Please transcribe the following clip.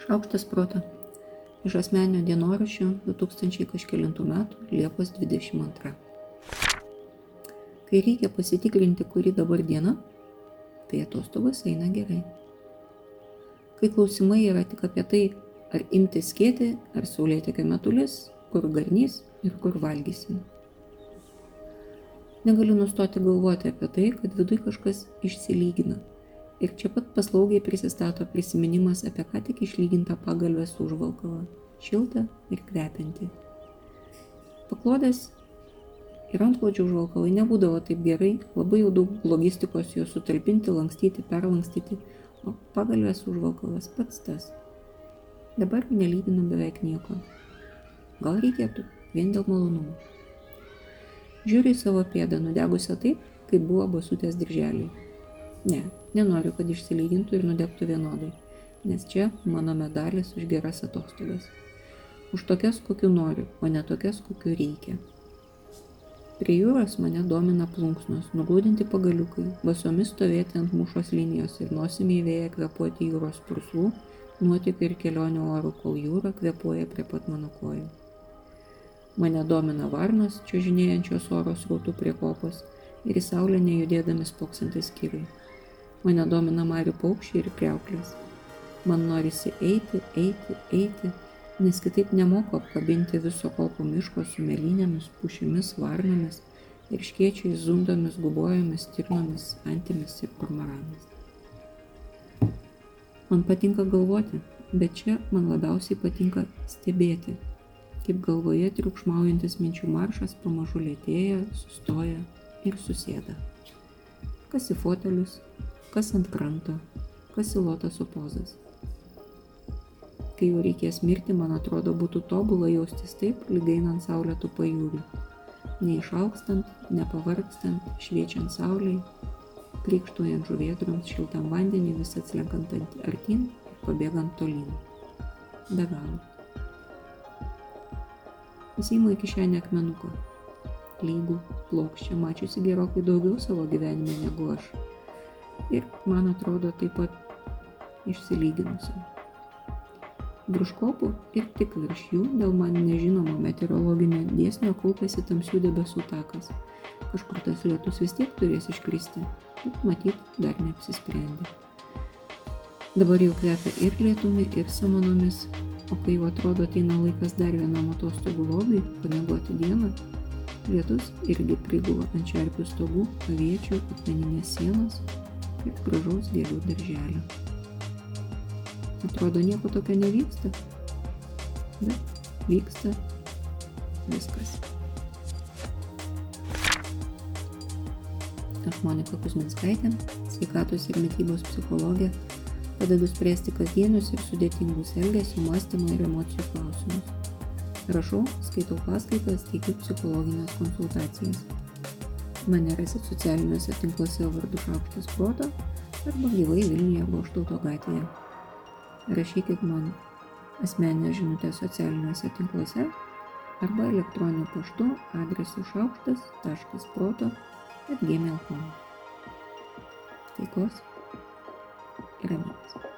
Šaukštas proto. Iš asmenio dienoraščio 2000 kažkėlintų metų Liepos 22. Kai reikia pasitikrinti, kuri dabar diena, tai atostogos eina gerai. Kai klausimai yra tik apie tai, ar imti skėti, ar saulėtekio metulis, kur garnys ir kur valgysim. Negaliu nustoti galvoti apie tai, kad vidui kažkas išsilygina. Ir čia pat paslaugiai prisistato prisiminimas apie ką tik išlygintą pagalbę su užvalkalą - šiltą ir kvepiantį. Paklodės ir antklodžių užvalkalai nebūdavo taip gerai, labai jau daug logistikos juos sutalpinti, lankstyti, perlankstyti, o pagalbės užvalkalas pats tas. Dabar nelydinu beveik nieko. Gal reikėtų, vien dėl malonumų. Žiūriu į savo pėdą nudegusią taip, kaip buvo basutės dirželiai. Ne, nenoriu, kad išsilygintų ir nudegtų vienodai, nes čia mano medalis už geras atostogas. Už tokias, kokiu noriu, o ne tokias, kokiu reikia. Prie jūros mane domina plunksnos, nuglūdinti pagaliukai, basomis stovėti ant mūšos linijos ir nosimi į vėją kvepuoti jūros purslų, nuotikių ir kelionių orų, kol jūra kvepuoja prie pat mano kojų. Mane domina varnos, čiužinėjančios oro srautų prie kopos ir į saulę nejudėdami spoksantis skyriai. Mane domina marių paukščiai ir kreuklės. Man norisi eiti, eiti, eiti, nes kitaip nemoku apkabinti viso kopų miško su melinėmis, pušimis, varnomis ir škiečiais, zundomis, gubojomis, stirnomis, antimis ir kormoranais. Man patinka galvoti, bet čia man labiausiai patinka stebėti, kaip galvoje triukšmaujantis minčių maršas pamažu lėtėja, sustoja ir susėda. Kas į fotelius, kas ant kranto, kas į lotoso pozas. Kai jau reikės mirti, man atrodo, būtų tobula jaustis taip, lyg einant saulėtų pajūrių. Neišaukstant, nepavargstant, šviečiant sauliai, krikštuojant žuvėdroms šiltam vandenį, vis atslenkant artin ir pabėgant tolyn. Be galo. Įsiimu į kišenę akmenuką. Lygų, plokščią, mačiusi gerokai daugiau savo gyvenime negu aš. Ir, man atrodo, taip pat išsilyginusi. Virš kopų ir tik virš jų dėl man nežinomo meteorologinio dėsnio kaupėsi tamsių debesų takas. Kažkur tas lietus vis tiek turės iškristi, bet matyt, dar neapsisprendė. Dabar jau kvepia ir lietumi, ir samanomis, o kai jau atrodo ateina laikas dar vienam atostogų lobiui pamiegoti dieną lietus irgi prigula ant čerpių stogų aviečių akmeninės sienos ir gražaus gėlių darželio atrodo nieko tokio nevyksta bet vyksta viskas aš monika kuzminskaitė sveikatos ir mitybos psichologė padedu spręsti kasdienius ir sudėtingus elgesio, mąstymo ir emocijų klausimus. Rašau, skaitau paskaitas, teikiu psichologinės konsultacijas. Mane rasit socialiniuose tinkluose vardu Šaukštas Proto arba gyvai Vilniuje Boštauto gatvėje. Rašykit man asmeninę žinutę socialiniuose tinkluose arba elektroniniu paštu adresu šaukštas.proto atgmail.com. Taikos ir ramybės.